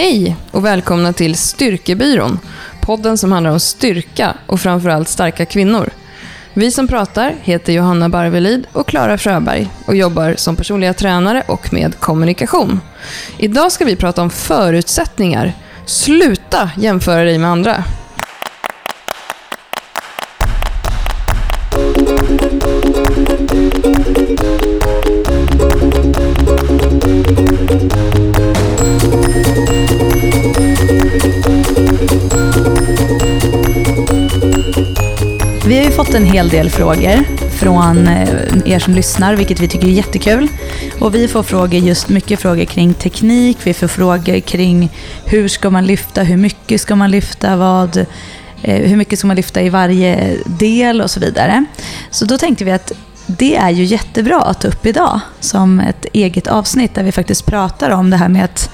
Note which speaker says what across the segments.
Speaker 1: Hej och välkomna till Styrkebyrån. Podden som handlar om styrka och framförallt starka kvinnor. Vi som pratar heter Johanna Barvelid och Klara Fröberg och jobbar som personliga tränare och med kommunikation. Idag ska vi prata om förutsättningar. Sluta jämföra dig med andra.
Speaker 2: Vi har ju fått en hel del frågor från eh, er som lyssnar, vilket vi tycker är jättekul. Och vi får frågor, just mycket frågor kring teknik, vi får frågor kring hur ska man lyfta, hur mycket ska man lyfta, vad, eh, hur mycket ska man lyfta i varje del och så vidare. Så då tänkte vi att det är ju jättebra att ta upp idag som ett eget avsnitt där vi faktiskt pratar om det här med att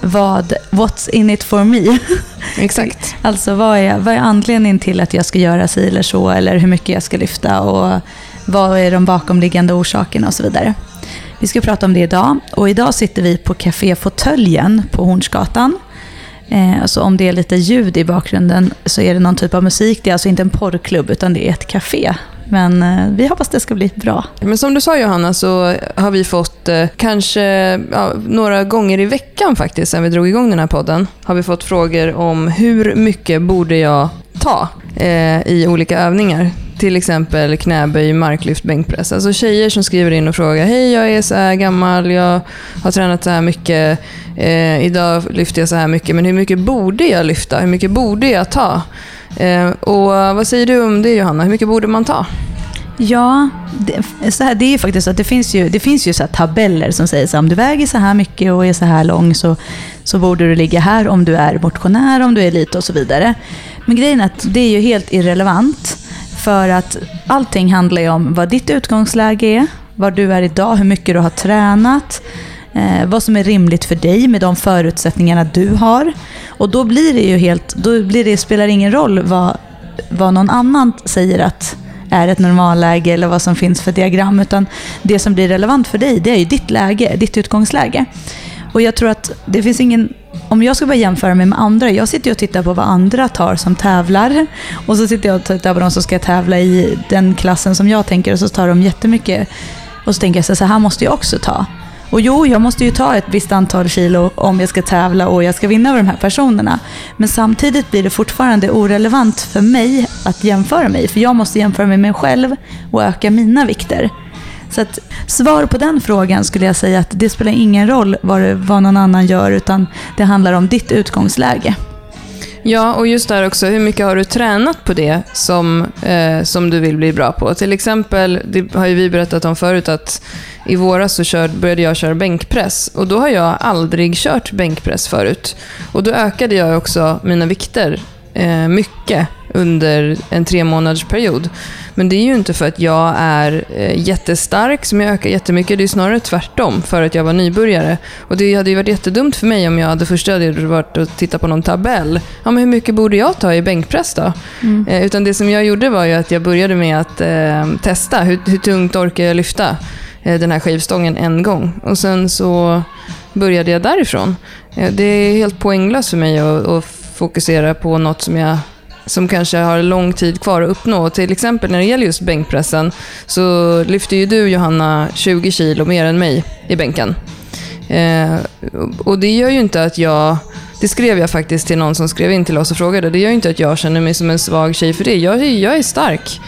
Speaker 2: vad, what's in it for me?
Speaker 1: Exakt.
Speaker 2: alltså vad är, vad är anledningen till att jag ska göra si eller så eller hur mycket jag ska lyfta och vad är de bakomliggande orsakerna och så vidare. Vi ska prata om det idag och idag sitter vi på Café Fåtöljen på Hornsgatan. Eh, så om det är lite ljud i bakgrunden så är det någon typ av musik. Det är alltså inte en porrklubb utan det är ett café men eh, vi hoppas det ska bli bra.
Speaker 1: Men som du sa Johanna så har vi fått eh, kanske ja, några gånger i veckan faktiskt, sen vi drog igång den här podden, har vi fått frågor om hur mycket borde jag ta eh, i olika övningar. Till exempel knäböj, marklyft, bänkpress. Alltså tjejer som skriver in och frågar Hej, jag är så här gammal, jag har tränat så här mycket, eh, idag lyfter jag så här mycket, men hur mycket borde jag lyfta? Hur mycket borde jag ta? Eh, och vad säger du om det Johanna? Hur mycket borde man ta?
Speaker 2: Ja, det, så här, det är faktiskt så att det finns ju, det finns ju så tabeller som säger att om du väger så här mycket och är så här lång så, så borde du ligga här om du är motionär, om du är elit och så vidare. Men grejen är att det är ju helt irrelevant. För att allting handlar ju om vad ditt utgångsläge är, var du är idag, hur mycket du har tränat, eh, vad som är rimligt för dig med de förutsättningarna du har. Och då blir det ju helt, då blir det, spelar ingen roll vad, vad någon annan säger att är ett normalläge eller vad som finns för diagram. Utan det som blir relevant för dig, det är ju ditt läge, ditt utgångsläge. Och jag tror att det finns ingen... Om jag ska bara jämföra mig med andra, jag sitter ju och tittar på vad andra tar som tävlar. Och så sitter jag och tittar på de som ska tävla i den klassen som jag tänker och så tar de jättemycket. Och så tänker jag så här måste jag också ta. Och jo, jag måste ju ta ett visst antal kilo om jag ska tävla och jag ska vinna över de här personerna. Men samtidigt blir det fortfarande orelevant för mig att jämföra mig. För jag måste jämföra mig med mig själv och öka mina vikter. Så att, svar på den frågan skulle jag säga att det spelar ingen roll vad, vad någon annan gör, utan det handlar om ditt utgångsläge.
Speaker 1: Ja, och just där också, hur mycket har du tränat på det som, eh, som du vill bli bra på? Till exempel, det har ju vi berättat om förut, att i våras så kör, började jag köra bänkpress och då har jag aldrig kört bänkpress förut. Och då ökade jag också mina vikter eh, mycket under en tre månaders period. Men det är ju inte för att jag är eh, jättestark som jag ökar jättemycket. Det är snarare tvärtom för att jag var nybörjare. Och det hade ju varit jättedumt för mig om jag hade först hade varit och tittat på någon tabell. Ja, men hur mycket borde jag ta i bänkpress då? Mm. Eh, utan det som jag gjorde var ju att jag började med att eh, testa. Hur, hur tungt orkar jag lyfta eh, den här skivstången en gång? Och sen så började jag därifrån. Det är helt poänglöst för mig att, att fokusera på något som jag som kanske har lång tid kvar att uppnå. Till exempel när det gäller just bänkpressen så lyfter ju du Johanna 20 kilo mer än mig i bänken. Eh, och det gör ju inte att jag det skrev jag faktiskt till någon som skrev in till oss och frågade. Det gör ju inte att jag känner mig som en svag tjej för det. Jag, jag är stark.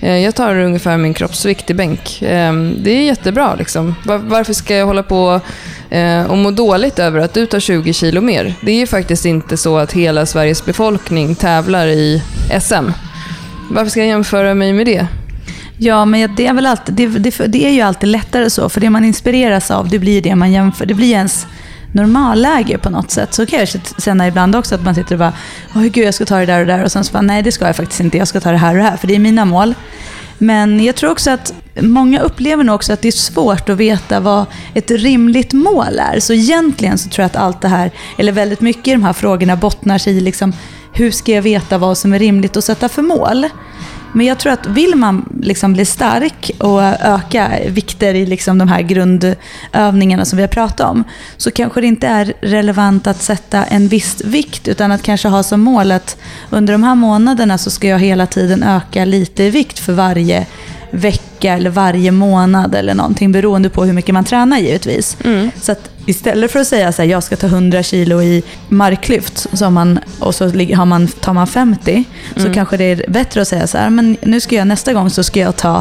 Speaker 1: Eh, jag tar ungefär min kroppsvikt i bänk. Eh, det är jättebra. Liksom. Varför ska jag hålla på eh, och må dåligt över att du tar 20 kilo mer? Det är ju faktiskt inte så att hela Sveriges befolkning tävlar i SM. Varför ska jag jämföra mig med det?
Speaker 2: Ja, men det är, väl alltid, det, det, det är ju alltid lättare så, för det man inspireras av, det blir det man jämför. Det blir ens normalläge på något sätt. Så kan jag känna ibland också att man sitter och bara, åh gud jag ska ta det där och där och sen så bara, nej det ska jag faktiskt inte, jag ska ta det här och det här, för det är mina mål. Men jag tror också att många upplever nog också att det är svårt att veta vad ett rimligt mål är. Så egentligen så tror jag att allt det här, eller väldigt mycket i de här frågorna bottnar sig i liksom, hur ska jag veta vad som är rimligt att sätta för mål? Men jag tror att vill man liksom bli stark och öka vikter i liksom de här grundövningarna som vi har pratat om, så kanske det inte är relevant att sätta en viss vikt, utan att kanske ha som mål att under de här månaderna så ska jag hela tiden öka lite i vikt för varje vecka eller varje månad eller någonting beroende på hur mycket man tränar givetvis.
Speaker 1: Mm.
Speaker 2: Så att istället för att säga att jag ska ta 100 kilo i marklyft som man, och så har man, tar man 50 så
Speaker 1: Mm.
Speaker 2: kanske det är bättre att säga så här, men nu ska jag nästa gång så ska jag ta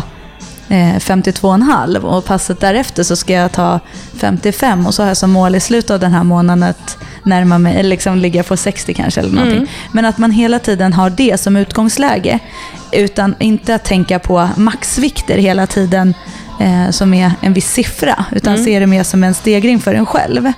Speaker 2: eh, 52,5 och passet därefter så ska jag ta 55 och så har jag som mål i slutet av den här månaden att närma mig, eller liksom ligga på 60 kanske eller någonting.
Speaker 1: Mm.
Speaker 2: Men att man hela tiden har det som utgångsläge. Utan inte att tänka på maxvikter hela tiden eh, som är en viss siffra. Utan
Speaker 1: Mm.
Speaker 2: se det mer som en stegring för en själv.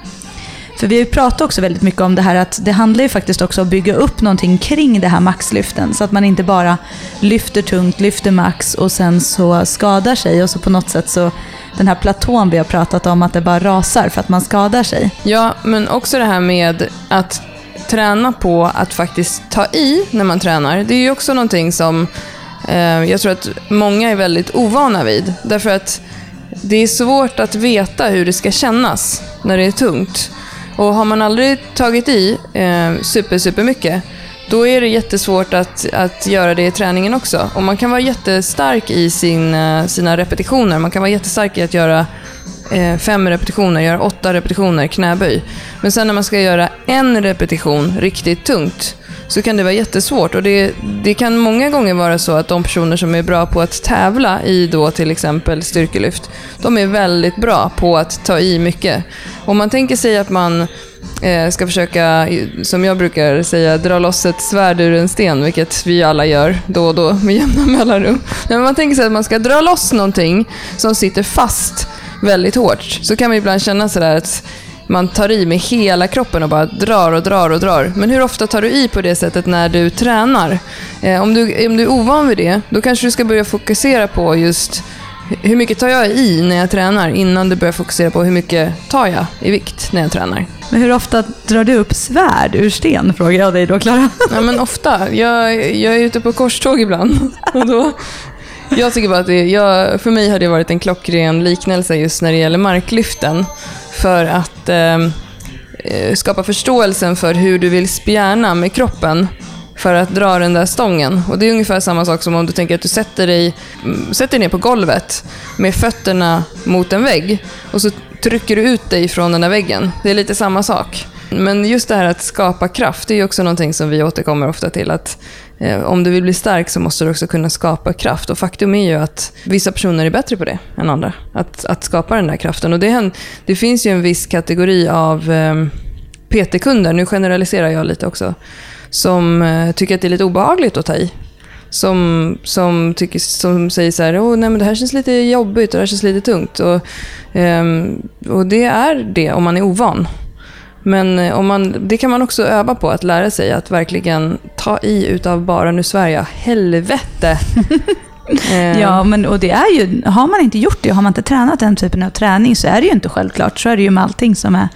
Speaker 2: För vi har ju pratat också väldigt mycket om det här att det handlar ju faktiskt också om att bygga upp någonting kring det här maxlyften. Så att man inte bara lyfter tungt, lyfter max och sen så skadar sig och så på något sätt så den här platån vi har pratat om att det bara rasar för att man skadar sig.
Speaker 1: Ja, men också det här med att träna på att faktiskt ta i när man tränar. Det är ju också någonting som Ehm, jag tror att många är väldigt ovana vid. Därför att det är svårt att veta hur det ska kännas när det är tungt. Och har man aldrig tagit i eh, super, super mycket, då är det jättesvårt att, att göra det i träningen också. Och man kan vara jättestark i sin, eh, sina repetitioner. Man kan vara jättestark i att göra eh, fem repetitioner, göra åtta repetitioner knäböj. Men sen när man ska göra en repetition riktigt tungt så kan det vara jättesvårt. Och det, det kan många gånger vara så att de personer som är bra på att tävla i då till exempel styrkelyft, de är väldigt bra på att ta i mycket. Om man tänker sig att man eh, ska försöka, som jag brukar säga, dra loss ett svärd ur en sten, vilket vi alla gör då och då med jämna mellanrum. När man tänker sig att man ska dra loss någonting som sitter fast väldigt hårt, så kan man ibland känna sådär att man tar i med hela kroppen och bara drar och drar och drar. Men hur ofta tar du i på det sättet när du tränar? Eh, om, du, om du är ovan vid det, då kanske du ska börja fokusera på just hur mycket tar jag i när jag tränar innan du börjar fokusera på hur mycket tar jag i vikt när jag tränar.
Speaker 2: Men hur ofta drar du upp svärd ur sten, frågar jag dig då Klara.
Speaker 1: Ja, men ofta. Jag, jag är ute på korståg ibland. Och då, jag tycker bara att det, jag, för mig har det varit en klockren liknelse just när det gäller marklyften. För att ehm, eh, skapa förståelsen för hur du vill spjärna med kroppen för att dra den där stången. Och Det är ungefär samma sak som om du tänker att du sätter dig, mm, sätter dig ner på golvet med fötterna mot en vägg och så trycker du ut dig från den där väggen. Det är lite samma sak. Men just det här att skapa kraft, det är också någonting som vi återkommer ofta till. Att Eh, om du vill bli stark så måste du också kunna skapa kraft. Och faktum är ju att vissa personer är bättre på det än andra. Att, att skapa den där kraften. Och det, en, det finns ju en viss kategori av ehm, PT-kunder, nu generaliserar jag lite också, som eh, tycker att det är lite obehagligt att ta i. Som, som, tycker, som säger så här, oh, nej, men det här känns lite jobbigt och det här känns lite tungt. Och, ehm, och det är det om man är ovan. Men eh, om man, det kan man också öva på, att lära sig att verkligen ta i utav bara, nu jag, helvete. Eh,
Speaker 2: Ja, men, och det är ju, har man inte gjort det, har man inte tränat den typen av träning så är det ju inte självklart. Så är det ju med allting som är,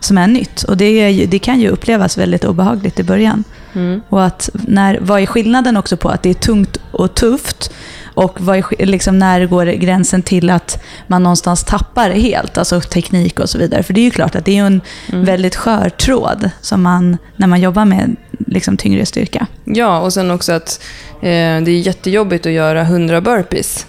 Speaker 2: som är nytt. Och det, är det kan ju upplevas väldigt obehagligt i början.
Speaker 1: Mm.
Speaker 2: Och att när, vad är skillnaden också på att det är tungt och tufft? Och vad är, liksom, när går gränsen till att man någonstans tappar det helt? Alltså teknik och så vidare. För det är ju klart att det är en
Speaker 1: Mm.
Speaker 2: väldigt skör tråd som man, när man jobbar med liksom, tyngre styrka.
Speaker 1: Ja, och sen också att eh, det är jättejobbigt att göra 100 burpees.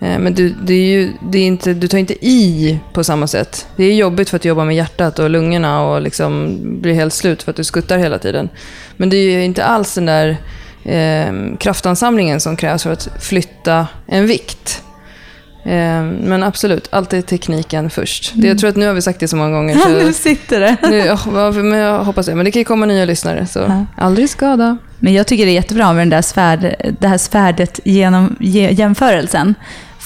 Speaker 1: Eh, men du, det är ju, det är inte, du tar inte i på samma sätt. Det är jobbigt för att du jobbar med hjärtat och lungorna och liksom blir helt slut för att du skuttar hela tiden. Men det är ju inte alls den där eh, kraftansamlingen som krävs för att flytta en vikt. Eh, men absolut, alltid tekniken först. Det, jag tror att nu har vi sagt det så många gånger.
Speaker 2: Ja, nu sitter det.
Speaker 1: nu, vad- men jag hoppas det. Men det kan ju komma nya lyssnare. Så
Speaker 2: Ja.
Speaker 1: aldrig skada.
Speaker 2: Men jag tycker det är jättebra med den där svärd, det här svärdet genom ge- jämförelsen.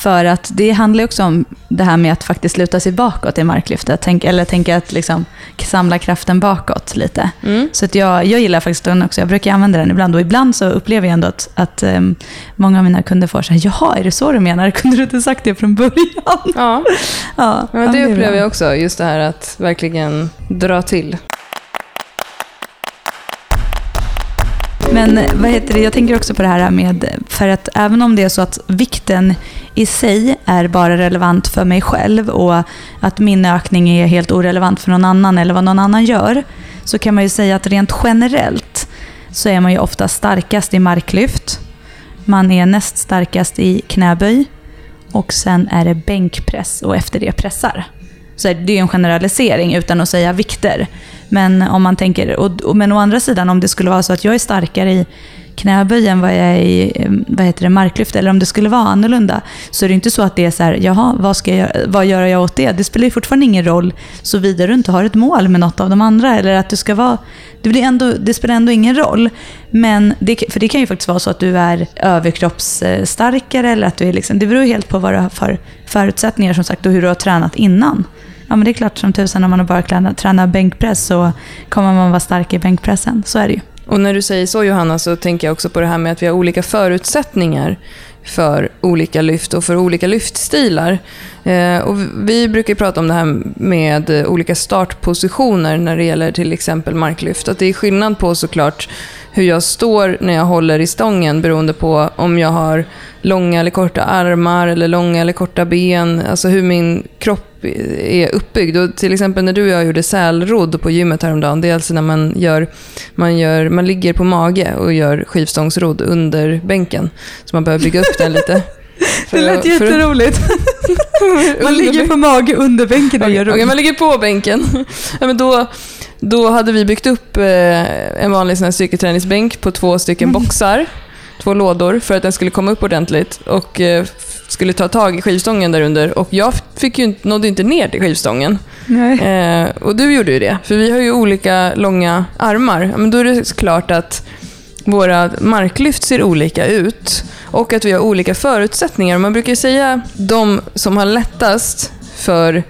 Speaker 2: För att det handlar också om det här med att faktiskt luta sig bakåt i marklyftet. Tänk, eller tänka att liksom samla kraften bakåt lite.
Speaker 1: Mm.
Speaker 2: Så att jag, jag gillar faktiskt den också. Jag brukar använda den ibland. Och ibland så upplever jag ändå att, att ehm, många av mina kunder får så här, jaha, är det så du menar? Kunde du inte sagt det från början?
Speaker 1: Ja,
Speaker 2: Ja, ja,
Speaker 1: det upplever jag också. Just det här att verkligen dra till.
Speaker 2: Men vad heter det, jag tänker också på det här med, för att även om det är så att vikten i sig är bara relevant för mig själv och att min ökning är helt orelevant för någon annan eller vad någon annan gör, så kan man ju säga att rent generellt så är man ju ofta starkast i marklyft. Man är näst starkast i knäböj och sen är det bänkpress och efter det pressar. Så det är en generalisering utan att säga vikter. Men om man tänker, och, men å andra sidan om det skulle vara så att jag är starkare i knäböj än vad jag är i eh, vad heter det, marklyft, eller om det skulle vara annorlunda, så är det inte så att det är så här, jaha, vad, ska jag, vad gör jag åt det? Det spelar ju fortfarande ingen roll, såvida du inte har ett mål med något av de andra, eller att du ska vara det, blir ändå, det spelar ändå ingen roll. Men det, för det kan ju faktiskt vara så att du är överkroppsstarkare eller att du är liksom, det beror helt på vad du har för förutsättningar som sagt och hur du har tränat innan. Ja men det är klart som tusan om man har bara tränat bänkpress så kommer man vara stark i bänkpressen. Så är det ju.
Speaker 1: Och när du säger så Johanna så tänker jag också på det här med att vi har olika förutsättningar för olika lyft och för olika lyftstilar. Eh, och vi brukar prata om det här med olika startpositioner när det gäller till exempel marklyft. Att det är skillnad på såklart hur jag står när jag håller i stången beroende på om jag har långa eller korta armar eller långa eller korta ben. Alltså hur min kropp är uppbyggd. Och till exempel när du och jag gjorde sälrodd på gymmet häromdagen, det är alltså när man, gör, man, gör, man ligger på mage och gör skivstångsrodd under bänken. Så man behöver bygga upp den lite.
Speaker 2: det lät jätteroligt. man ligger på mage under bänken och gör rodd.
Speaker 1: Okay, man ligger på bänken. ja, men då, då hade vi byggt upp eh, en vanlig sån här styrketräningsbänk på två stycken mm. boxar två lådor för att den skulle komma upp ordentligt och eh, skulle ta tag i skivstången där under. Och jag fick ju, nådde inte ner till skivstången. Eh, och du gjorde ju det, för vi har ju olika långa armar. Men då är det klart att våra marklyft ser olika ut och att vi har olika förutsättningar. Man brukar säga de som har lättast för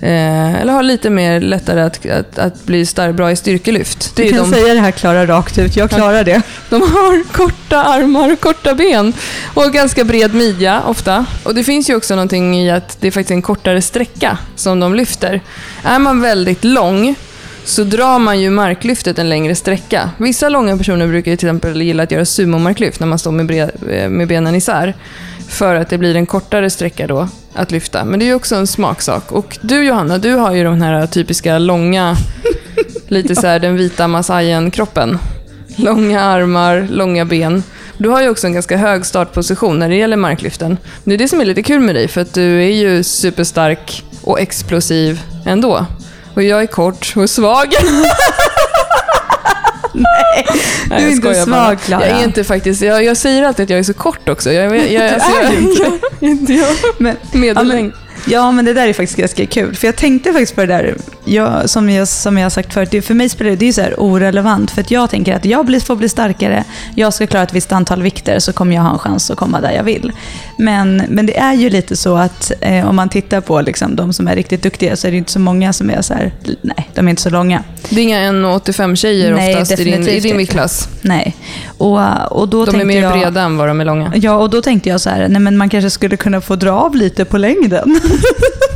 Speaker 1: Eh, eller har lite mer lättare att, att, att bli stark, bra i styrkelyft.
Speaker 2: Det du kan de, säga det här Klara rakt ut, jag klarar det.
Speaker 1: De har korta armar och korta ben och ganska bred midja ofta. Och Det finns ju också någonting i att det är faktiskt en kortare sträcka som de lyfter. Är man väldigt lång så drar man ju marklyftet en längre sträcka. Vissa långa personer brukar till exempel gilla att göra sumomarklyft när man står med, eh, med benen isär. För att det blir en kortare sträcka då att lyfta. Men det är ju också en smaksak. Och du Johanna, du har ju de här typiska långa, lite så här den vita masajen-kroppen. Långa armar, långa ben. Du har ju också en ganska hög startposition när det gäller marklyften. Det är det som är lite kul med dig, för att du är ju superstark och explosiv ändå. Och jag är kort och svag.
Speaker 2: Nej, du är inte svag Klara.
Speaker 1: Jag är inte faktiskt, jag, jag, säger alltid att jag är så kort också. Jag, jag, jag, alltså,
Speaker 2: är
Speaker 1: jag,
Speaker 2: inte.
Speaker 1: Jag, inte jag. Men, Medellängd.
Speaker 2: Ja, men det där är faktiskt ganska kul. För jag tänkte faktiskt på det där, jag, som, jag, som jag har sagt förut, det, för mig spelar det, det är så här orelevant. För att jag tänker att jag blir, får bli starkare, jag ska klara ett visst antal vikter så kommer jag ha en chans att komma där jag vill. Men, men det är ju lite så att eh, om man tittar på liksom, de som är riktigt duktiga så är det inte så många som är så här, nej, de är inte så långa.
Speaker 1: Det är inga 1,85 tjejer nej, oftast i din, i din viktklass?
Speaker 2: Nej. Och, och då
Speaker 1: de är mer
Speaker 2: jag,
Speaker 1: breda än vad de är långa?
Speaker 2: Ja, och då tänkte jag så här, nej men man kanske skulle kunna få dra av lite på längden.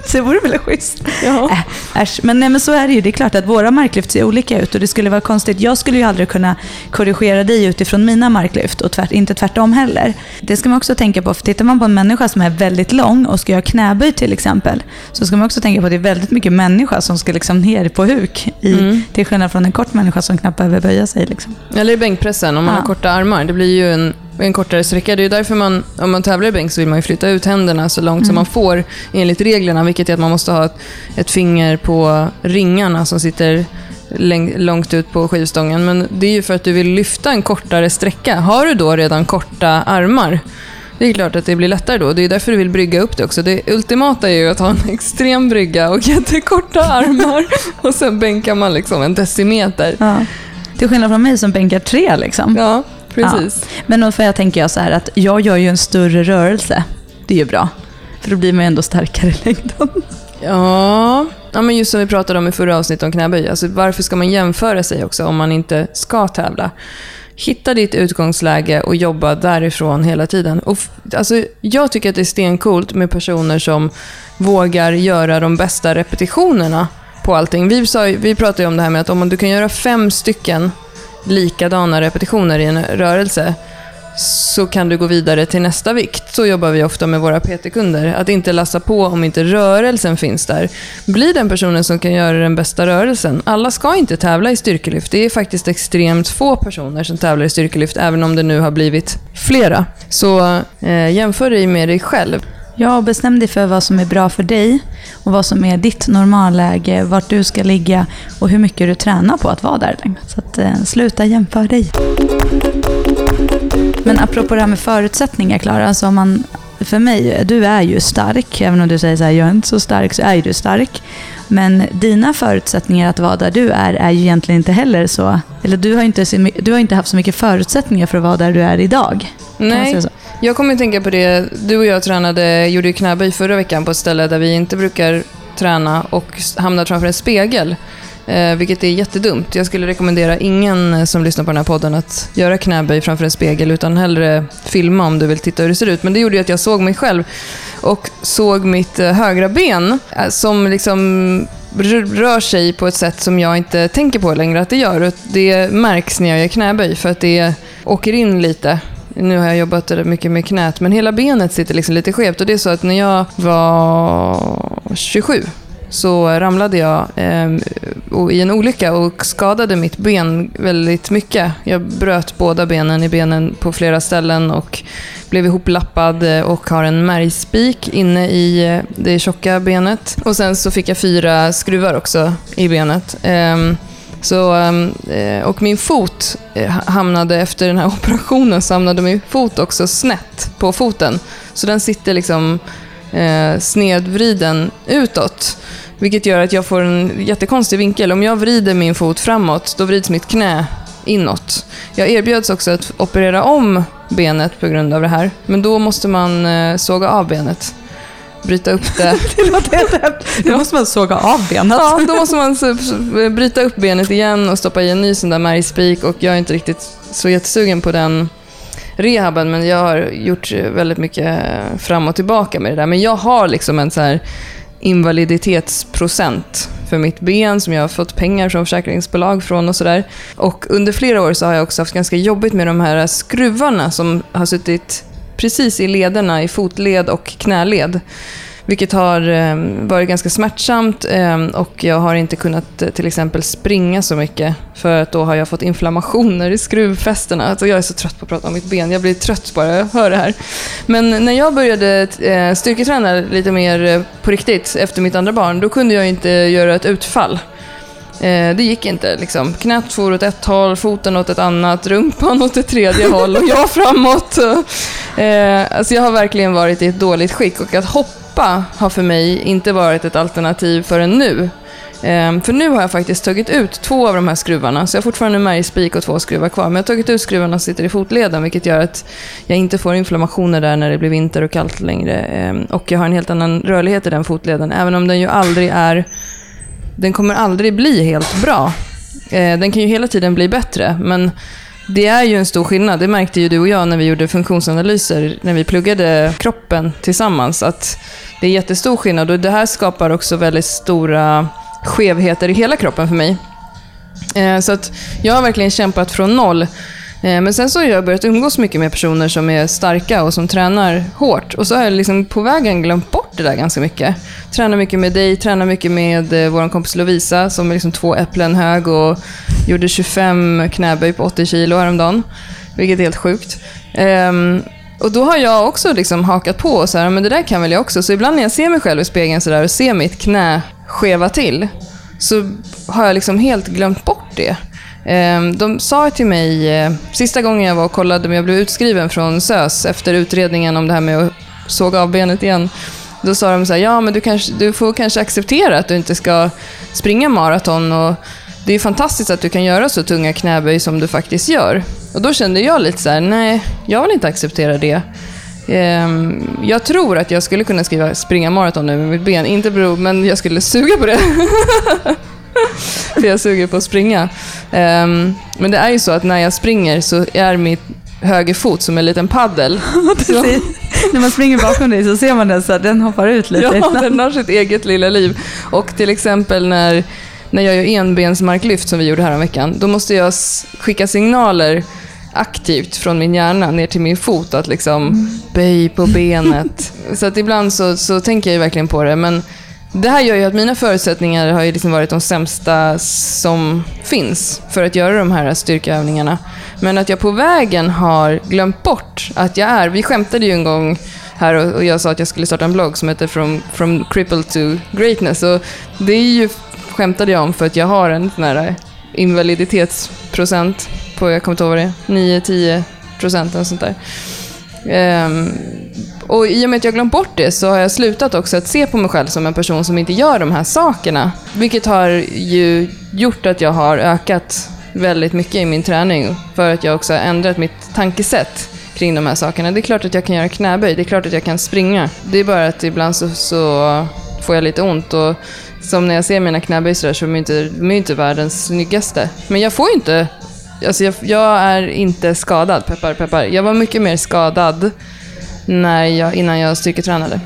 Speaker 2: så det vore väl schysst. Äh, äsch. Men, nej, men så är det ju. Det är klart att våra marklyft ser olika ut och det skulle vara konstigt. Jag skulle ju aldrig kunna korrigera dig utifrån mina marklyft och tvärt, inte tvärtom heller. Det ska man också tänka på. För tittar man på en människa som är väldigt lång och ska göra knäböj till exempel, så ska man också tänka på att det är väldigt mycket människa som ska liksom ner på huk. I, mm. Till skillnad från en kort människa som knappt behöver böja sig. Liksom.
Speaker 1: Eller i bänkpressen, om man ja. har korta armar. Det blir ju en en kortare sträcka. Det är därför man, om man tävlar i bänk så vill man flytta ut händerna så långt mm. som man får enligt reglerna, vilket är att man måste ha ett, ett finger på ringarna som sitter långt ut på skivstången. Men det är ju för att du vill lyfta en kortare sträcka. Har du då redan korta armar, det är klart att det blir lättare då. Det är därför du vill brygga upp det också. Det ultimata är ju att ha en extrem brygga och jättekorta armar och sen bänkar man liksom en decimeter. Ja.
Speaker 2: Till skillnad från mig som bänkar tre liksom.
Speaker 1: Ja. Precis.
Speaker 2: Ja. Men då jag tänker jag så här att jag gör ju en större rörelse. Det är ju bra. För då blir man ju ändå starkare i längden.
Speaker 1: Ja, ja men just som vi pratade om i förra avsnittet om knäböj. Alltså, varför ska man jämföra sig också om man inte ska tävla? Hitta ditt utgångsläge och jobba därifrån hela tiden. Och, alltså, jag tycker att det är stencoolt med personer som vågar göra de bästa repetitionerna på allting. Vi, sa, vi pratade ju om det här med att om du kan göra fem stycken likadana repetitioner i en rörelse så kan du gå vidare till nästa vikt. Så jobbar vi ofta med våra PT-kunder. Att inte lassa på om inte rörelsen finns där. Bli den personen som kan göra den bästa rörelsen. Alla ska inte tävla i styrkelyft. Det är faktiskt extremt få personer som tävlar i styrkelyft, även om det nu har blivit flera. Så eh, jämför dig med dig själv.
Speaker 2: Ja, bestäm dig för vad som är bra för dig och vad som är ditt normalläge, vart du ska ligga och hur mycket du tränar på att vara där. Så att, eh, sluta jämföra dig. Men apropå det här med förutsättningar, Klara. Alltså om man, för mig, du är ju stark. Även om du säger så här, jag är inte så stark, så är du stark. Men dina förutsättningar att vara där du är, är ju egentligen inte heller så... Eller du har inte, du har inte haft så mycket förutsättningar för att vara där du är idag.
Speaker 1: Nej, jag, kommer att tänka på det. Du och jag tränade, gjorde knäböj förra veckan på ett ställe där vi inte brukar träna och hamnade framför en spegel. Eh, vilket är jättedumt. Jag skulle rekommendera ingen som lyssnar på den här podden att göra knäböj framför en spegel, utan hellre filma om du vill titta hur det ser ut. Men det gjorde ju att jag såg mig själv och såg mitt eh, högra ben eh, som liksom rör sig på ett sätt som jag inte tänker på längre att det gör. Det märks när jag gör knäböj för att det åker in lite nu har jag jobbat mycket med knät, men hela benet sitter liksom lite skevt. Och det är så att när jag var 27 så ramlade jag eh, i en olycka och skadade mitt ben väldigt mycket. Jag bröt båda benen i benen på flera ställen och blev ihoplappad eh, och har en märgspik inne i eh, det tjocka benet. Och sen så fick jag fyra skruvar också i benet. Eh, så, ehm, eh, och min fot eh, hamnade, efter den här operationen, så hamnade min fot också snett på foten. Så den sitter liksom eh, snedvriden utåt. Vilket gör att jag får en jättekonstig vinkel. Om jag vrider min fot framåt, då vrids mitt knä inåt. Jag erbjöds också att operera om benet på grund av det här. Men då måste man eh, såga av benet. Bryta upp det.
Speaker 2: det låter Då måste man såga av benet.
Speaker 1: Ja, då måste man bryta upp benet igen och stoppa i en ny sån där märgspik. Och jag är inte riktigt så jättesugen på den rehaben, men jag har gjort väldigt mycket fram och tillbaka med det där. Men jag har liksom en så här invaliditetsprocent för mitt ben som jag har fått pengar från försäkringsbolag från och sådär. Och under flera år så har jag också haft ganska jobbigt med de här skruvarna som har suttit precis i lederna, i fotled och knäled. Vilket har eh, varit ganska smärtsamt eh, och jag har inte kunnat eh, till exempel springa så mycket för att då har jag fått inflammationer i skruvfästena. Alltså jag är så trött på att prata om mitt ben. Jag blir trött bara jag hör det här. Men när jag började styrketräna lite mer på riktigt efter mitt andra barn, då kunde jag inte göra ett utfall. Eh, det gick inte. Liksom. Knät for åt ett håll, foten åt ett annat, rumpan åt ett tredje håll och jag framåt. Eh, alltså jag har verkligen varit i ett dåligt skick och att hoppa har för mig inte varit ett alternativ förrän nu. Ehm, för nu har jag faktiskt tagit ut två av de här skruvarna, så jag har fortfarande märgspik och två skruvar kvar. Men jag har tagit ut skruvarna som sitter i fotleden, vilket gör att jag inte får inflammationer där när det blir vinter och kallt längre. Ehm, och jag har en helt annan rörlighet i den fotleden, även om den ju aldrig är... Den kommer aldrig bli helt bra. Eh, den kan ju hela tiden bli bättre, men det är ju en stor skillnad. Det märkte ju du och jag när vi gjorde funktionsanalyser, när vi pluggade kroppen tillsammans, att det är jättestor skillnad. Och det här skapar också väldigt stora skevheter i hela kroppen för mig. Eh, så att jag har verkligen kämpat från noll. Eh, men sen så har jag börjat umgås mycket med personer som är starka och som tränar hårt. Och så har jag liksom på vägen glömt bort det där ganska mycket. Tränar mycket med dig, tränar mycket med eh, vår kompis Lovisa som är liksom två äpplen hög och gjorde 25 knäböj på 80 kilo häromdagen. Vilket är helt sjukt. Um, och då har jag också liksom hakat på och så här, men det där kan väl jag också. Så ibland när jag ser mig själv i spegeln så där och ser mitt knä skeva till, så har jag liksom helt glömt bort det. Ehm, de sa till mig, eh, sista gången jag var och kollade, men jag blev utskriven från SÖS efter utredningen om det här med att såga av benet igen. Då sa de så här, ja men du, kanske, du får kanske acceptera att du inte ska springa maraton och det är fantastiskt att du kan göra så tunga knäböj som du faktiskt gör. Och då kände jag lite så här, nej, jag vill inte acceptera det. Ehm, jag tror att jag skulle kunna skriva springa maraton nu med mitt ben, inte bero, men jag skulle suga på det. För jag suger på att springa. Um, men det är ju så att när jag springer så är mitt höger fot som en liten paddel.
Speaker 2: när man springer bakom dig så ser man den så att den hoppar ut lite.
Speaker 1: Ja, den har sitt eget lilla liv. Och till exempel när när jag gör enbensmarklyft som vi gjorde här om veckan, då måste jag skicka signaler aktivt från min hjärna ner till min fot att liksom böj på benet. så att ibland så, så tänker jag ju verkligen på det. Men det här gör ju att mina förutsättningar har ju liksom varit de sämsta som finns för att göra de här styrkeövningarna. Men att jag på vägen har glömt bort att jag är, vi skämtade ju en gång här och, jag sa att jag skulle starta en blogg som heter From, From Cripple to Greatness. Och det är ju, skämtade jag om för att jag har en sån här invaliditetsprocent på, jag kommer inte ihåg vad det är, 9-10 procent eller sånt där. Um, och i och med att jag glömt bort det så har jag slutat också att se på mig själv som en person som inte gör de här sakerna. Vilket har ju gjort att jag har ökat väldigt mycket i min träning. För att jag också har ändrat mitt tankesätt kring de här sakerna. Det är klart att jag kan göra knäböj, det är klart att jag kan springa. Det är bara att ibland så, så får jag lite ont. Och som när jag ser mina knäböj så, där, så är de inte, de är ju inte världens snyggaste. Men jag får ju inte Alltså jag, jag är inte skadad, peppar peppar. Jag var mycket mer skadad när jag, innan jag styrketränade.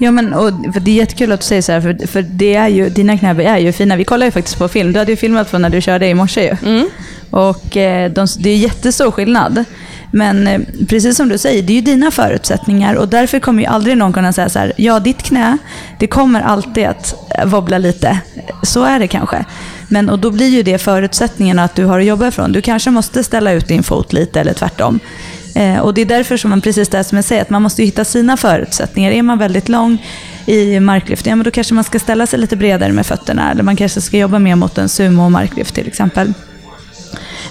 Speaker 2: Ja, men och, det är jättekul att du säger så här, för, för det är ju, dina knäböj är ju fina. Vi kollar ju faktiskt på film. Du hade ju filmat från när du körde i morse ju.
Speaker 1: Mm.
Speaker 2: Och eh, de, det är jättestor skillnad. Men eh, precis som du säger, det är ju dina förutsättningar och därför kommer ju aldrig någon kunna säga så här, ja ditt knä, det kommer alltid att eh, wobbla lite. Så är det kanske. Men och då blir ju det förutsättningarna att du har att jobba ifrån. Du kanske måste ställa ut din fot lite eller tvärtom. Eh, och det är därför som man, precis det som jag säger, att man måste ju hitta sina förutsättningar. Är man väldigt lång i marklyft, ja men då kanske man ska ställa sig lite bredare med fötterna. Eller man kanske ska jobba mer mot en sumo-marklyft till exempel.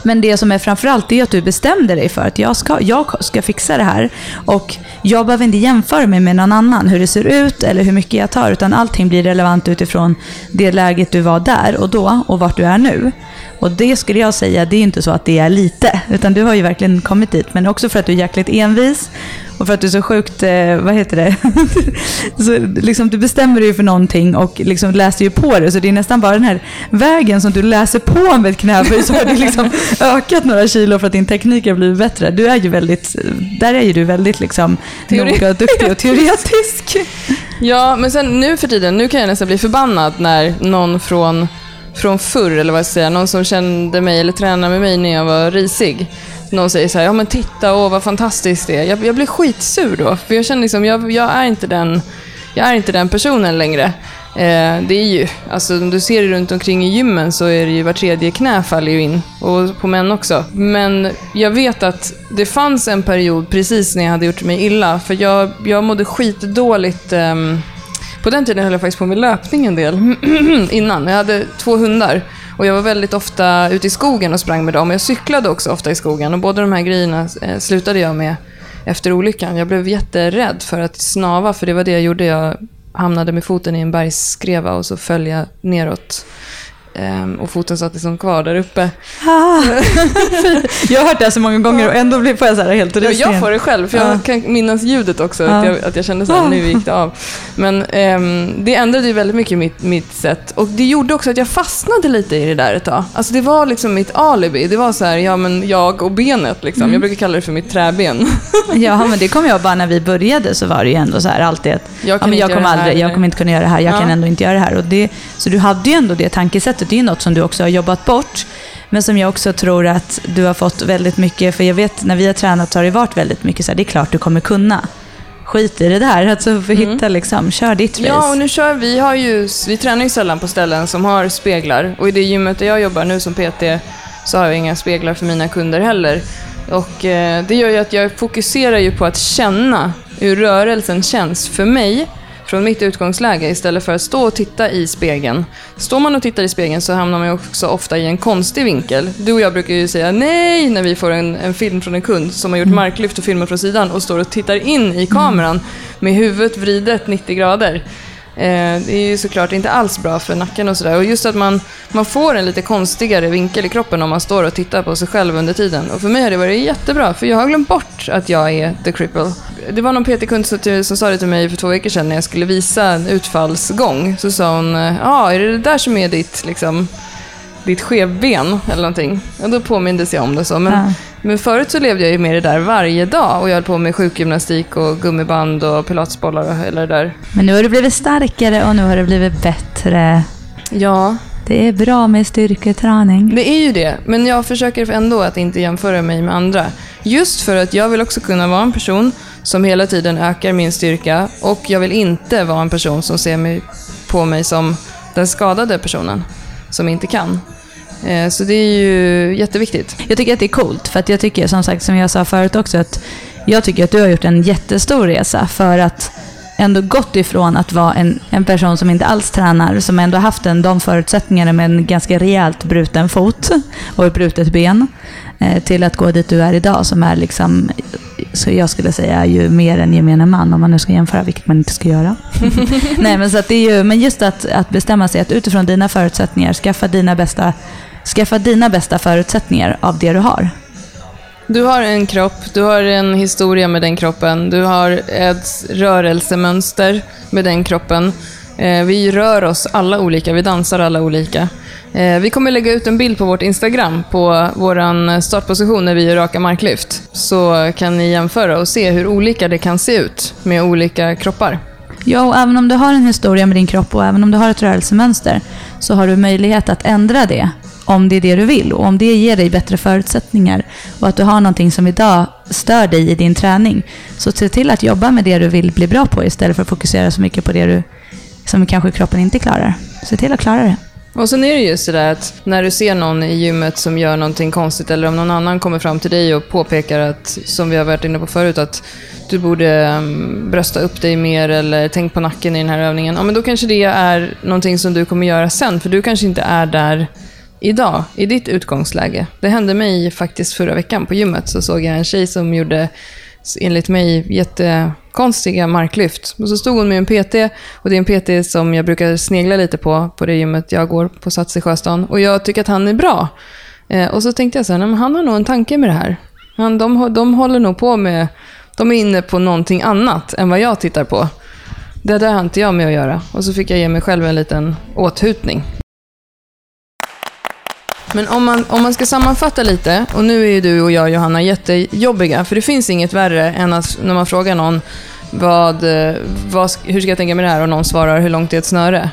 Speaker 2: Men det som är framförallt är att du bestämde dig för att jag ska, jag ska fixa det här. Och jag behöver inte jämföra mig med någon annan, hur det ser ut eller hur mycket jag tar. Utan allting blir relevant utifrån det läget du var där och då och vart du är nu. Och det skulle jag säga, det är inte så att det är lite. Utan du har ju verkligen kommit dit. Men också för att du är jäkligt envis. Och för att du är så sjukt, eh, vad heter det? så liksom, du bestämmer dig för någonting och liksom läser ju på det. Så det är nästan bara den här vägen som du läser på med ett knäböj så har du liksom ökat några kilo för att din teknik har blivit bättre. Du är ju väldigt, där är ju du väldigt liksom
Speaker 1: Teori-
Speaker 2: noga duktig och teoretisk.
Speaker 1: Ja, men sen nu för tiden, nu kan jag nästan bli förbannad när någon från, från förr, eller vad jag ska säga, någon som kände mig eller tränade med mig när jag var risig. Någon säger så här, ja men titta, åh vad fantastiskt det är. Jag, jag blir skitsur då, för jag känner liksom, jag, jag, är inte den, jag är inte den personen längre. Eh, det är ju, alltså om du ser det runt omkring i gymmen så är det ju var tredje knä faller ju in. Och på män också. Men jag vet att det fanns en period precis när jag hade gjort mig illa. För jag, jag mådde skitdåligt. eh, på den tiden höll jag faktiskt på med löpning en del innan. Jag hade två hundar och jag var väldigt ofta ute i skogen och sprang med dem. Jag cyklade också ofta i skogen och båda de här grejerna eh, slutade jag med efter olyckan. Jag blev jätterädd för att snava för det var det jag gjorde. Jag hamnade med foten i en bergsskreva och så föll jag neråt. Ehm, och foten satt liksom kvar där uppe.
Speaker 2: Ah, jag har hört det här så många gånger och ändå får jag så här helt rysningar.
Speaker 1: jag får det själv, för
Speaker 2: Ja.
Speaker 1: jag kan minnas ljudet också. Att,
Speaker 2: Ja.
Speaker 1: jag, att jag kände så här, nu gick det av. Men ehm, det ändrade ju väldigt mycket mitt, mitt sätt. Och det gjorde också att jag fastnade lite i det där ett tag. Alltså det var liksom mitt alibi. Det var så här, ja men jag och benet liksom.
Speaker 2: Mm.
Speaker 1: Jag brukar kalla det för mitt träben.
Speaker 2: Ja, men det kommer jag bara när vi började så var det ju ändå så här alltid att
Speaker 1: Jag
Speaker 2: ja, men jag, kommer aldrig, jag kommer inte kunna göra det här, jag
Speaker 1: Ja.
Speaker 2: kan ändå inte göra det här. Och det, så du hade ju ändå det tankesättet, det är något som du också har jobbat bort. Men som jag också tror att du har fått väldigt mycket, för jag vet när vi har tränat så har det varit väldigt mycket så här, det är klart du kommer kunna. Skit i det där, alltså för hitta liksom, kör ditt race.
Speaker 1: Mm. Ja, och nu kör vi, har ju, vi tränar ju sällan på ställen som har speglar. Och i det gymmet där jag jobbar nu som PT så har jag inga speglar för mina kunder heller. Och eh, det gör ju att jag fokuserar ju på att känna hur rörelsen känns för mig från mitt utgångsläge istället för att stå och titta i spegeln. Står man och tittar i spegeln så hamnar man också ofta i en konstig vinkel. Du och jag brukar ju säga nej när vi får en, en film från en kund som har gjort marklyft och filmat från sidan och står och tittar in i kameran med huvudet vridet 90 grader. Eh, det är ju såklart inte alls bra för nacken och sådär. Och just att man, man får en lite konstigare vinkel i kroppen om man står och tittar på sig själv under tiden. Och för mig har det varit jättebra, för jag har glömt bort att jag är the cripple. Det var någon PT-kund som, som sa det till mig för två veckor sedan när jag skulle visa en utfallsgång. Så sa hon, eh, ja, ah, är det det där som är ditt, liksom, ditt skevben eller någonting? Och då påmindes jag om det så. Men,
Speaker 2: Ja
Speaker 1: men förut så levde jag ju med det där varje dag och jag höll på med sjukgymnastik och gummiband och pilatesbollar och hela det där.
Speaker 2: Men nu har du blivit starkare och nu har det blivit bättre.
Speaker 1: Ja,
Speaker 2: Det är bra med styrketräning.
Speaker 1: Det är ju det, men jag försöker ändå att inte jämföra mig med andra. Just för att jag vill också kunna vara en person som hela tiden ökar min styrka och jag vill inte vara en person som ser mig, på mig som den skadade personen som inte kan. Eh, Så det är ju jätteviktigt.
Speaker 2: Jag tycker att det är coolt, för att jag tycker som sagt, som jag sa förut också, att jag tycker att du har gjort en jättestor resa för att ändå gått ifrån att vara en, en person som inte alls tränar, som ändå haft en, de förutsättningarna med en ganska rejält bruten fot och ett brutet ben, eh, till att gå dit du är idag som är liksom, så jag skulle säga ju mer än gemene man om man nu ska jämföra, vilket man inte ska göra. Nej, men, så det är ju, men just att, att bestämma sig att utifrån dina förutsättningar, skaffa dina bästa Skaffa dina bästa förutsättningar av det du har.
Speaker 1: Du har en kropp, du har en historia med den kroppen, du har ett rörelsemönster med den kroppen. Eh, Vi rör oss alla olika, vi dansar alla olika. Eh, Vi kommer lägga ut en bild på vårt Instagram på vår startposition när vi gör raka marklyft. Så kan ni jämföra och se hur olika det kan se ut med olika kroppar.
Speaker 2: Ja, och även om du har en historia med din kropp och även om du har ett rörelsemönster så har du möjlighet att ändra det om det är det du vill och om det ger dig bättre förutsättningar och att du har någonting som idag stör dig i din träning. Så se till att jobba med det du vill bli bra på istället för att fokusera så mycket på det du, som kanske kroppen inte klarar. Se till att klara det.
Speaker 1: Och sen är det just det där att när du ser någon i gymmet som gör någonting konstigt eller om någon annan kommer fram till dig och påpekar att, som vi har varit inne på förut, att du borde mm, brösta upp dig mer eller tänk på nacken i den här övningen. Ja, men då kanske det är någonting som du kommer göra sen, för du kanske inte är där idag, i ditt utgångsläge. Det hände mig faktiskt förra veckan på gymmet, så såg jag en tjej som gjorde enligt mig jättekonstiga marklyft. Och så stod hon med en PT och det är en PT som jag brukar snegla lite på, på det gymmet jag går på Sats i Sjöstan. Och jag tycker att han är bra. Eh, och så tänkte jag så här, nej, men han har nog en tanke med det här. Han, de, de håller nog på med, de är inne på någonting annat än vad jag tittar på. Det där har inte jag med att göra. Och så fick jag ge mig själv en liten åthutning. Men om man, om man ska sammanfatta lite, och nu är ju du och jag Johanna jättejobbiga, för det finns inget värre än att när man frågar någon vad, eh, vad, hur ska jag tänka med det här och någon svarar hur långt är ett snöre?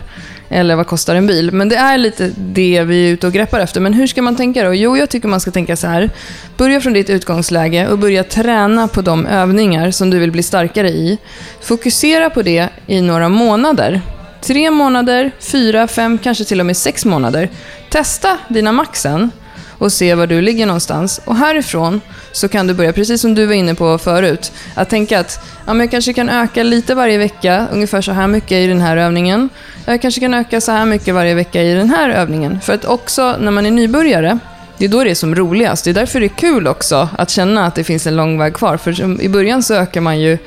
Speaker 1: Eller vad kostar en bil? Men det är lite det vi är ute och greppar efter. Men hur ska man tänka då? Jo, jag tycker man ska tänka så här. Börja från ditt utgångsläge och börja träna på de övningar som du vill bli starkare i. Fokusera på det i några månader. Tre månader, fyra, fem, kanske till och med sex månader. Testa dina maxen och se var du ligger någonstans. Och härifrån så kan du börja, precis som du var inne på förut, att tänka att ja, men jag kanske kan öka lite varje vecka, ungefär så här mycket i den här övningen. Jag kanske kan öka så här mycket varje vecka i den här övningen. För att också när man är nybörjare, det är då det är som roligast. Det är därför det är kul också att känna att det finns en lång väg kvar. För i början så ökar man ju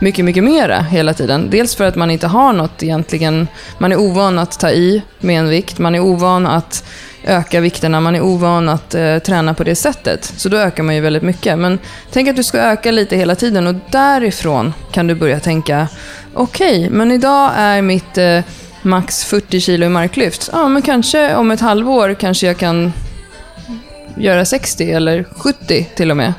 Speaker 1: mycket, mycket mera hela tiden. Dels för att man inte har något egentligen. Man är ovan att ta i med en vikt. Man är ovan att öka vikterna. Man är ovan att eh, träna på det sättet. Så då ökar man ju väldigt mycket. Men tänk att du ska öka lite hela tiden och därifrån kan du börja tänka okej, men idag är mitt eh, max 40 kilo i marklyft. Ja, men kanske om ett halvår kanske jag kan göra 60 eller 70 till och med.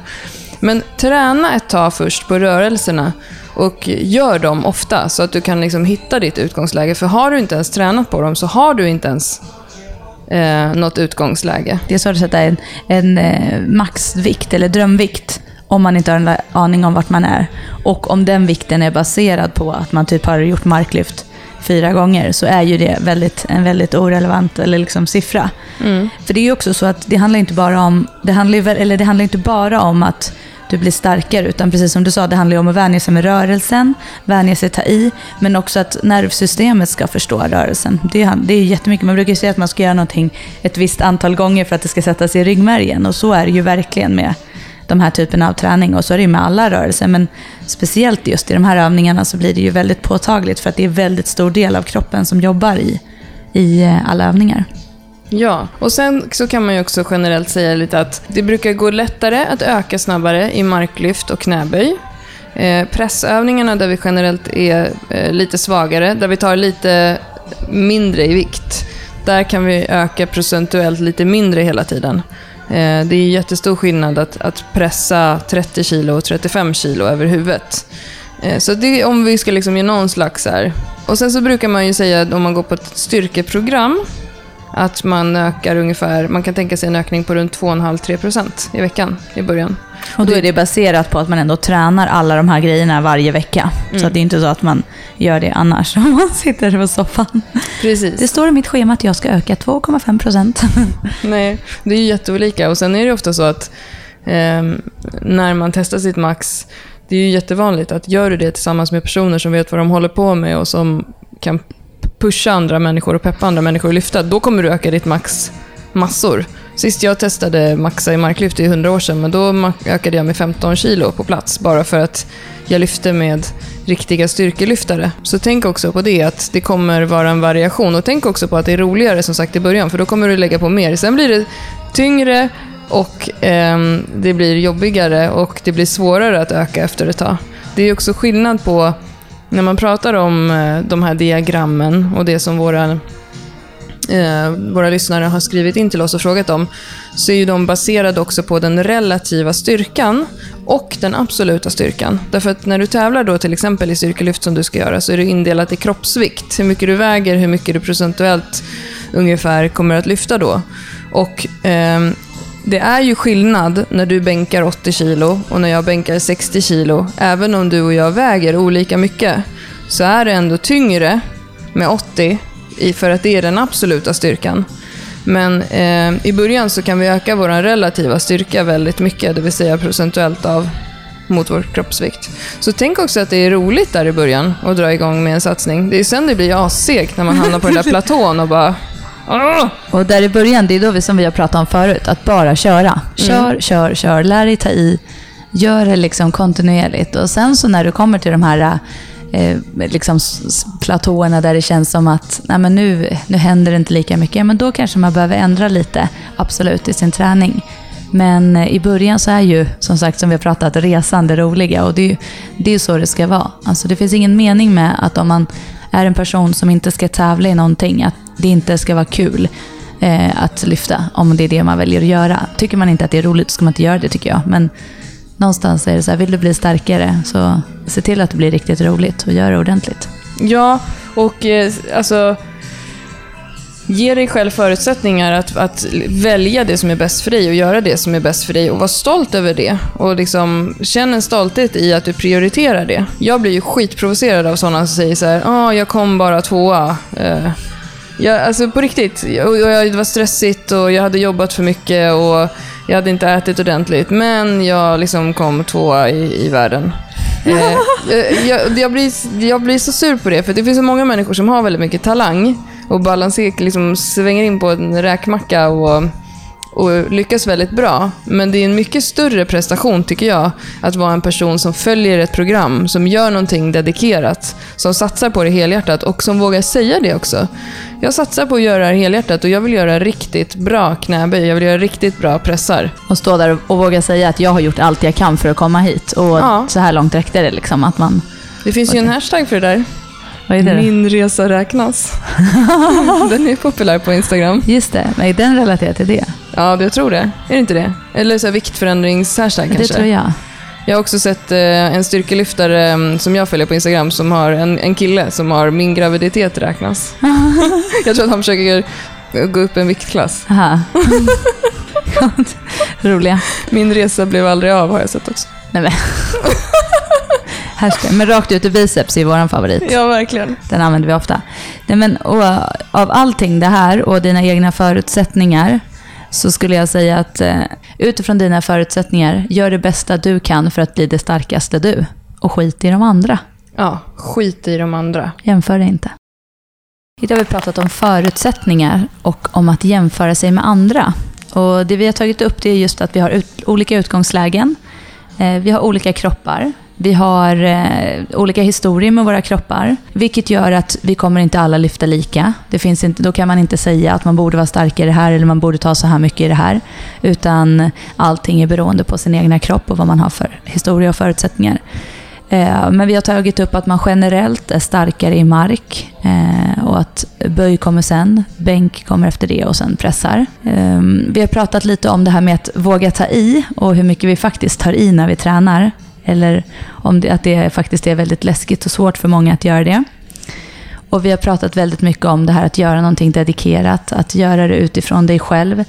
Speaker 1: Men träna ett tag först på rörelserna och gör dem ofta så att du kan liksom hitta ditt utgångsläge. För har du inte ens tränat på dem så har du inte ens eh, något utgångsläge.
Speaker 2: Det är så att sätta en, en eh, maxvikt eller drömvikt om man inte har en aning om vart man är. Och om den vikten är baserad på att man typ har gjort marklyft fyra gånger så är ju det väldigt, en väldigt orelevant eller liksom siffra.
Speaker 1: Mm.
Speaker 2: För det är ju också så att det handlar inte bara om, det handlar, eller det handlar inte bara om att du blir starkare, utan precis som du sa, det handlar ju om att vänja sig med rörelsen, vänja sig ta i, men också att nervsystemet ska förstå rörelsen. Det är, det är jättemycket, man brukar ju säga att man ska göra någonting ett visst antal gånger för att det ska sätta sig i ryggmärgen, och så är det ju verkligen med de här typerna av träning, och så är det ju med alla rörelser, men speciellt just i de här övningarna så blir det ju väldigt påtagligt, för att det är väldigt stor del av kroppen som jobbar i, i eh, alla övningar.
Speaker 1: Ja, och sen så kan man ju också generellt säga lite att det brukar gå lättare att öka snabbare i marklyft och knäböj. Eh, pressövningarna där vi generellt är eh, lite svagare, där vi tar lite mindre i vikt, där kan vi öka procentuellt lite mindre hela tiden. Eh, det är jättestor skillnad att, att pressa 30 kilo och 35 kilo över huvudet. Eh, så det är om vi ska liksom ge någon slags här. Och sen så brukar man ju säga att om man går på ett styrkeprogram att man ökar ungefär, man kan tänka sig en ökning på runt 2,5-3% i veckan i början.
Speaker 2: Och då är det baserat på att man ändå tränar alla de här grejerna varje vecka.
Speaker 1: Mm.
Speaker 2: Så att det är inte så att man gör det annars om man sitter på soffan.
Speaker 1: Precis.
Speaker 2: Det står i mitt schema att jag ska öka 2,5 procent.
Speaker 1: Nej, det är ju jätteolika. Och sen är det ofta så att ehm, när man testar sitt max, det är ju jättevanligt att gör du det tillsammans med personer som vet vad de håller på med och som kan pusha andra människor och peppa andra människor att lyfta, då kommer du öka ditt max massor. Sist jag testade maxa i marklyft i 100 år sedan, men då ökade jag med 15 kilo på plats, bara för att jag lyfte med riktiga styrkelyftare. Så tänk också på det, att det kommer vara en variation. Och tänk också på att det är roligare som sagt i början, för då kommer du lägga på mer. Sen blir det tyngre och eh, det blir jobbigare och det blir svårare att öka efter ett tag. Det är också skillnad på när man pratar om eh, de här diagrammen och det som våra eh, våra lyssnare har skrivit in till oss och frågat om, så är ju de baserade också på den relativa styrkan och den absoluta styrkan. Därför att när du tävlar då till exempel i styrkelyft som du ska göra, så är det indelat i kroppsvikt. Hur mycket du väger, hur mycket du procentuellt ungefär kommer att lyfta då. Och eh, det är ju skillnad när du bänkar 80 kilo och när jag bänkar 60 kilo. Även om du och jag väger olika mycket, så är det ändå tyngre med 80 i, för att det är den absoluta styrkan. Men eh, i början så kan vi öka vår relativa styrka väldigt mycket, det vill säga procentuellt av mot vår kroppsvikt. Så tänk också att det är roligt där i början att dra igång med en satsning. Det är sen det blir assegt när man hamnar på den där platån och bara...
Speaker 2: Och där i början, det är då vi, som vi har pratat om förut, att bara köra. Kör, kör, kör. Lär dig ta i. Gör det liksom kontinuerligt. Och sen så när du kommer till de här eh, liksom platåerna där det känns som att nej men nu, nu händer det inte lika mycket, ja, men då kanske man behöver ändra lite, absolut, i sin träning. Men eh, i början så är ju, som sagt, som vi har pratat, resan det roliga. Och det är ju det är så det ska vara. Alltså, det finns ingen mening med att om man är en person som inte ska tävla i någonting, att det inte ska vara kul eh, att lyfta, om det är det man väljer att göra. Tycker man inte att det är roligt så ska man inte göra det, tycker jag. Men någonstans är det så här, vill du bli starkare, så se till att det blir riktigt roligt och gör det ordentligt.
Speaker 1: Ja, och eh, alltså... Ge dig själv förutsättningar att, att välja det som är bäst för dig och göra det som är bäst för dig och var stolt över det. Och liksom, känn en stolthet i att du prioriterar det. Jag blir ju skitprovocerad av sådana som säger så här, ah, jag kom bara tvåa. Eh, jag, alltså på riktigt, jag, och jag, det var stressigt och jag hade jobbat för mycket och jag hade inte ätit ordentligt. Men jag liksom kom tvåa i, i världen. Eh, jag, jag, blir, jag blir så sur på det, för det finns så många människor som har väldigt mycket talang och balanserar, liksom svänger in på en räkmacka och, och lyckas väldigt bra. Men det är en mycket större prestation, tycker jag, att vara en person som följer ett program, som gör någonting dedikerat, som satsar på det helhjärtat och som vågar säga det också. Jag satsar på att göra det här helhjärtat och jag vill göra riktigt bra knäböj, jag vill göra riktigt bra pressar.
Speaker 2: Och stå där och våga säga att jag har gjort allt jag kan för att komma hit. Och
Speaker 1: Ja.
Speaker 2: så här långt räckte det liksom. Att man,
Speaker 1: Det finns ju en hashtag för det där.
Speaker 2: Vad är det då?
Speaker 1: Min resa räknas. Den är populär på Instagram.
Speaker 2: Just det, men är den relaterad till det?
Speaker 1: Ja, jag tror det. Är det inte det? Eller så här viktförändringshashtag kanske.
Speaker 2: Det tror jag.
Speaker 1: Jag har också sett eh, en styrkelyftare mm, som jag följer på Instagram som har en, en kille som har min graviditet räknas. jag tror att han försöker gå upp en viktklass.
Speaker 2: Roliga.
Speaker 1: Min resa blev aldrig av har jag sett också.
Speaker 2: Nej, men. Hashtag. Men rakt ut i biceps är vår favorit.
Speaker 1: Ja, verkligen.
Speaker 2: Den använder vi ofta. Nej, men, och, av allting det här och dina egna förutsättningar så skulle jag säga att eh, utifrån dina förutsättningar, gör det bästa du kan för att bli det starkaste du. Och skit i de andra.
Speaker 1: Ja, skit i de andra.
Speaker 2: Jämför det inte. Idag har vi pratat om förutsättningar och om att jämföra sig med andra. Och det vi har tagit upp det är just att vi har ut, olika utgångslägen. Eh, vi har olika kroppar. Vi har eh, olika historier med våra kroppar. Vilket gör att vi kommer inte alla lyfta lika. Det finns inte, då kan man inte säga att man borde vara starkare i det här eller man borde ta så här mycket i det här. Utan allting är beroende på sin egna kropp och vad man har för historia och förutsättningar. Eh, Men vi har tagit upp att man generellt är starkare i mark eh, och att böj kommer sen, bänk kommer efter det och sen pressar. Eh, Vi har pratat lite om det här med att våga ta i och hur mycket vi faktiskt tar i när vi tränar. Eller om det, att det faktiskt är väldigt läskigt och svårt för många att göra det. Och vi har pratat väldigt mycket om det här att göra någonting dedikerat, att göra det utifrån dig själv.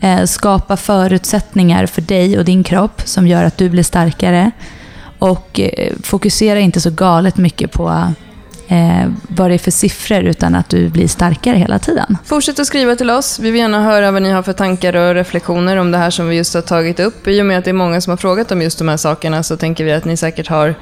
Speaker 2: Eh, skapa förutsättningar för dig och din kropp som gör att du blir starkare. Och eh, fokusera inte så galet mycket på eh, vad det är för siffror, utan att du blir starkare hela tiden.
Speaker 1: Fortsätt att skriva till oss. Vi vill gärna höra vad ni har för tankar och reflektioner om det här som vi just har tagit upp. I och med att det är många som har frågat om just de här sakerna så tänker vi att ni säkert har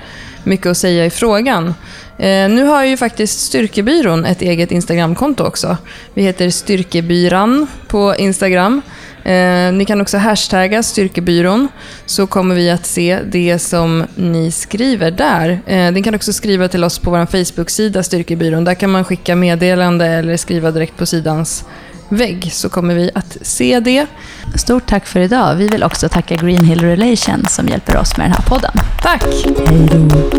Speaker 1: mycket att säga i frågan. Eh, nu har ju faktiskt Styrkebyrån ett eget Instagramkonto också. Vi heter Styrkebyran på Instagram. Eh, ni kan också hashtagga Styrkebyrån så kommer vi att se det som ni skriver där. Eh, ni kan också skriva till oss på vår Facebook-sida Styrkebyrån. Där kan man skicka meddelande eller skriva direkt på sidans vägg så kommer vi att se det.
Speaker 2: Stort tack för idag. Vi vill också tacka Green Hill Relations som hjälper oss med den här podden.
Speaker 1: Tack!
Speaker 2: Hej då.